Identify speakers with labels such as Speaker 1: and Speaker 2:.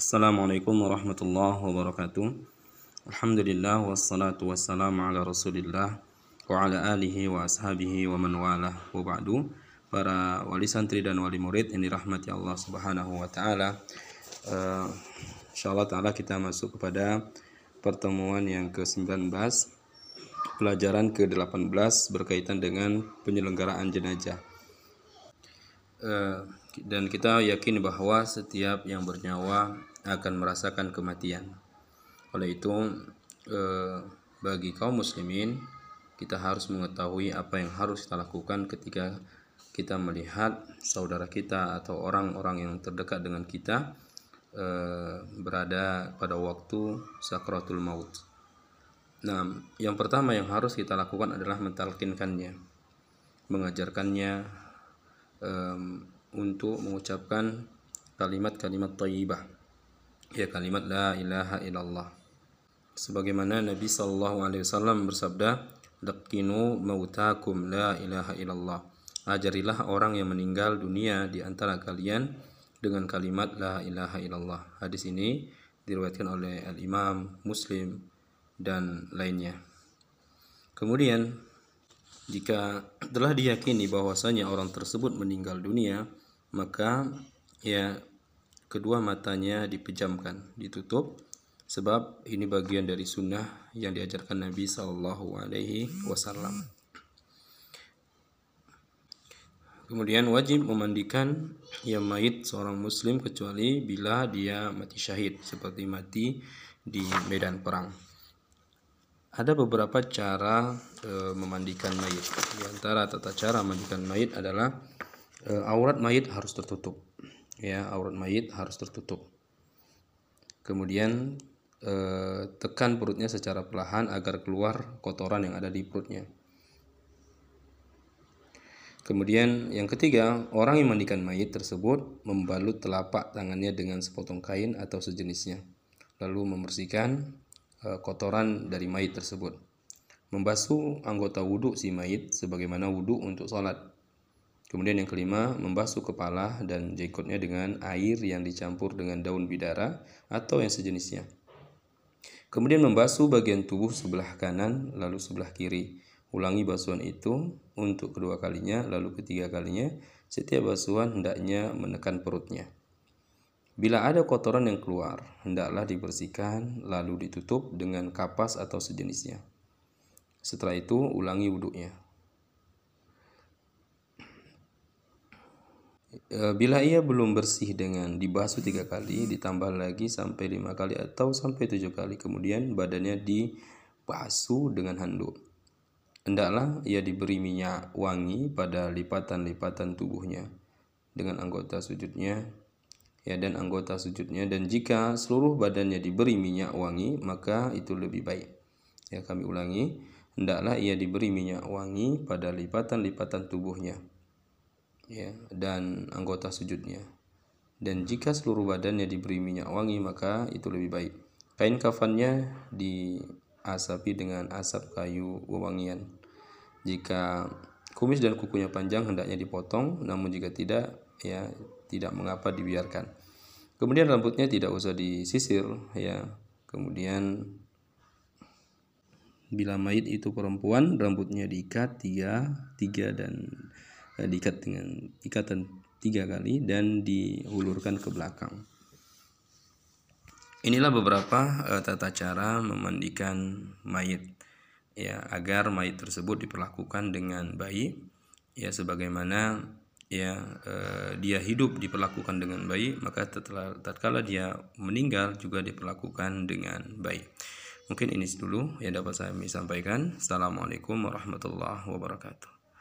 Speaker 1: Assalamualaikum warahmatullahi wabarakatuh. Alhamdulillah wassalatu wassalamu ala Rasulillah wa ala alihi wa ashabihi wa man walah wa ba'du. Para wali santri dan wali murid yang dirahmati Allah Subhanahu wa taala. Uh, insyaallah taala kita masuk kepada pertemuan yang ke-19 pelajaran ke-18 berkaitan dengan penyelenggaraan jenazah. Uh, dan kita yakin bahwa setiap yang bernyawa akan merasakan kematian. Oleh itu, eh, bagi kaum muslimin, kita harus mengetahui apa yang harus kita lakukan ketika kita melihat saudara kita atau orang-orang yang terdekat dengan kita eh, berada pada waktu sakratul maut. Nah, yang pertama yang harus kita lakukan adalah mentalkinkannya, mengajarkannya untuk mengucapkan kalimat-kalimat thayyibah ya kalimat la ilaha illallah. Sebagaimana Nabi sallallahu alaihi wasallam bersabda laqinu mautakum la ilaha illallah. Ajarilah orang yang meninggal dunia di antara kalian dengan kalimat la ilaha illallah. Hadis ini diriwayatkan oleh al Imam Muslim dan lainnya. Kemudian jika telah diyakini bahwasanya orang tersebut meninggal dunia maka ya kedua matanya dipejamkan, ditutup sebab ini bagian dari sunnah yang diajarkan Nabi Shallallahu Alaihi Wasallam. Kemudian wajib memandikan yang mayit seorang muslim kecuali bila dia mati syahid seperti mati di medan perang. Ada beberapa cara e, memandikan mayit. Di antara tata cara memandikan mayit adalah uh, aurat mayit harus tertutup ya aurat mayit harus tertutup kemudian uh, tekan perutnya secara perlahan agar keluar kotoran yang ada di perutnya Kemudian yang ketiga, orang yang mandikan mayit tersebut membalut telapak tangannya dengan sepotong kain atau sejenisnya, lalu membersihkan uh, kotoran dari mayit tersebut. Membasuh anggota wudhu si mayit sebagaimana wudhu untuk sholat. Kemudian yang kelima, membasuh kepala dan jenggotnya dengan air yang dicampur dengan daun bidara atau yang sejenisnya. Kemudian membasuh bagian tubuh sebelah kanan lalu sebelah kiri. Ulangi basuhan itu untuk kedua kalinya lalu ketiga kalinya. Setiap basuhan hendaknya menekan perutnya. Bila ada kotoran yang keluar, hendaklah dibersihkan lalu ditutup dengan kapas atau sejenisnya. Setelah itu ulangi wuduknya. E, bila ia belum bersih dengan dibasuh tiga kali, ditambah lagi sampai lima kali atau sampai tujuh kali. Kemudian badannya dibasuh dengan handuk. Hendaklah ia diberi minyak wangi pada lipatan-lipatan tubuhnya dengan anggota sujudnya ya dan anggota sujudnya dan jika seluruh badannya diberi minyak wangi maka itu lebih baik. Ya kami ulangi, hendaklah ia diberi minyak wangi pada lipatan-lipatan tubuhnya ya dan anggota sujudnya. Dan jika seluruh badannya diberi minyak wangi maka itu lebih baik. Kain kafannya diasapi dengan asap kayu wewangian. Jika kumis dan kukunya panjang hendaknya dipotong, namun jika tidak ya tidak mengapa dibiarkan. Kemudian rambutnya tidak usah disisir ya. Kemudian bila mayit itu perempuan rambutnya diikat tiga tiga dan diikat dengan ikatan tiga kali dan dihulurkan ke belakang. Inilah beberapa uh, tata cara memandikan mayit ya agar mayit tersebut diperlakukan dengan baik ya sebagaimana ya uh, dia hidup diperlakukan dengan baik maka tatkala dia meninggal juga diperlakukan dengan baik. Mungkin ini dulu yang dapat saya sampaikan. Assalamualaikum warahmatullahi wabarakatuh.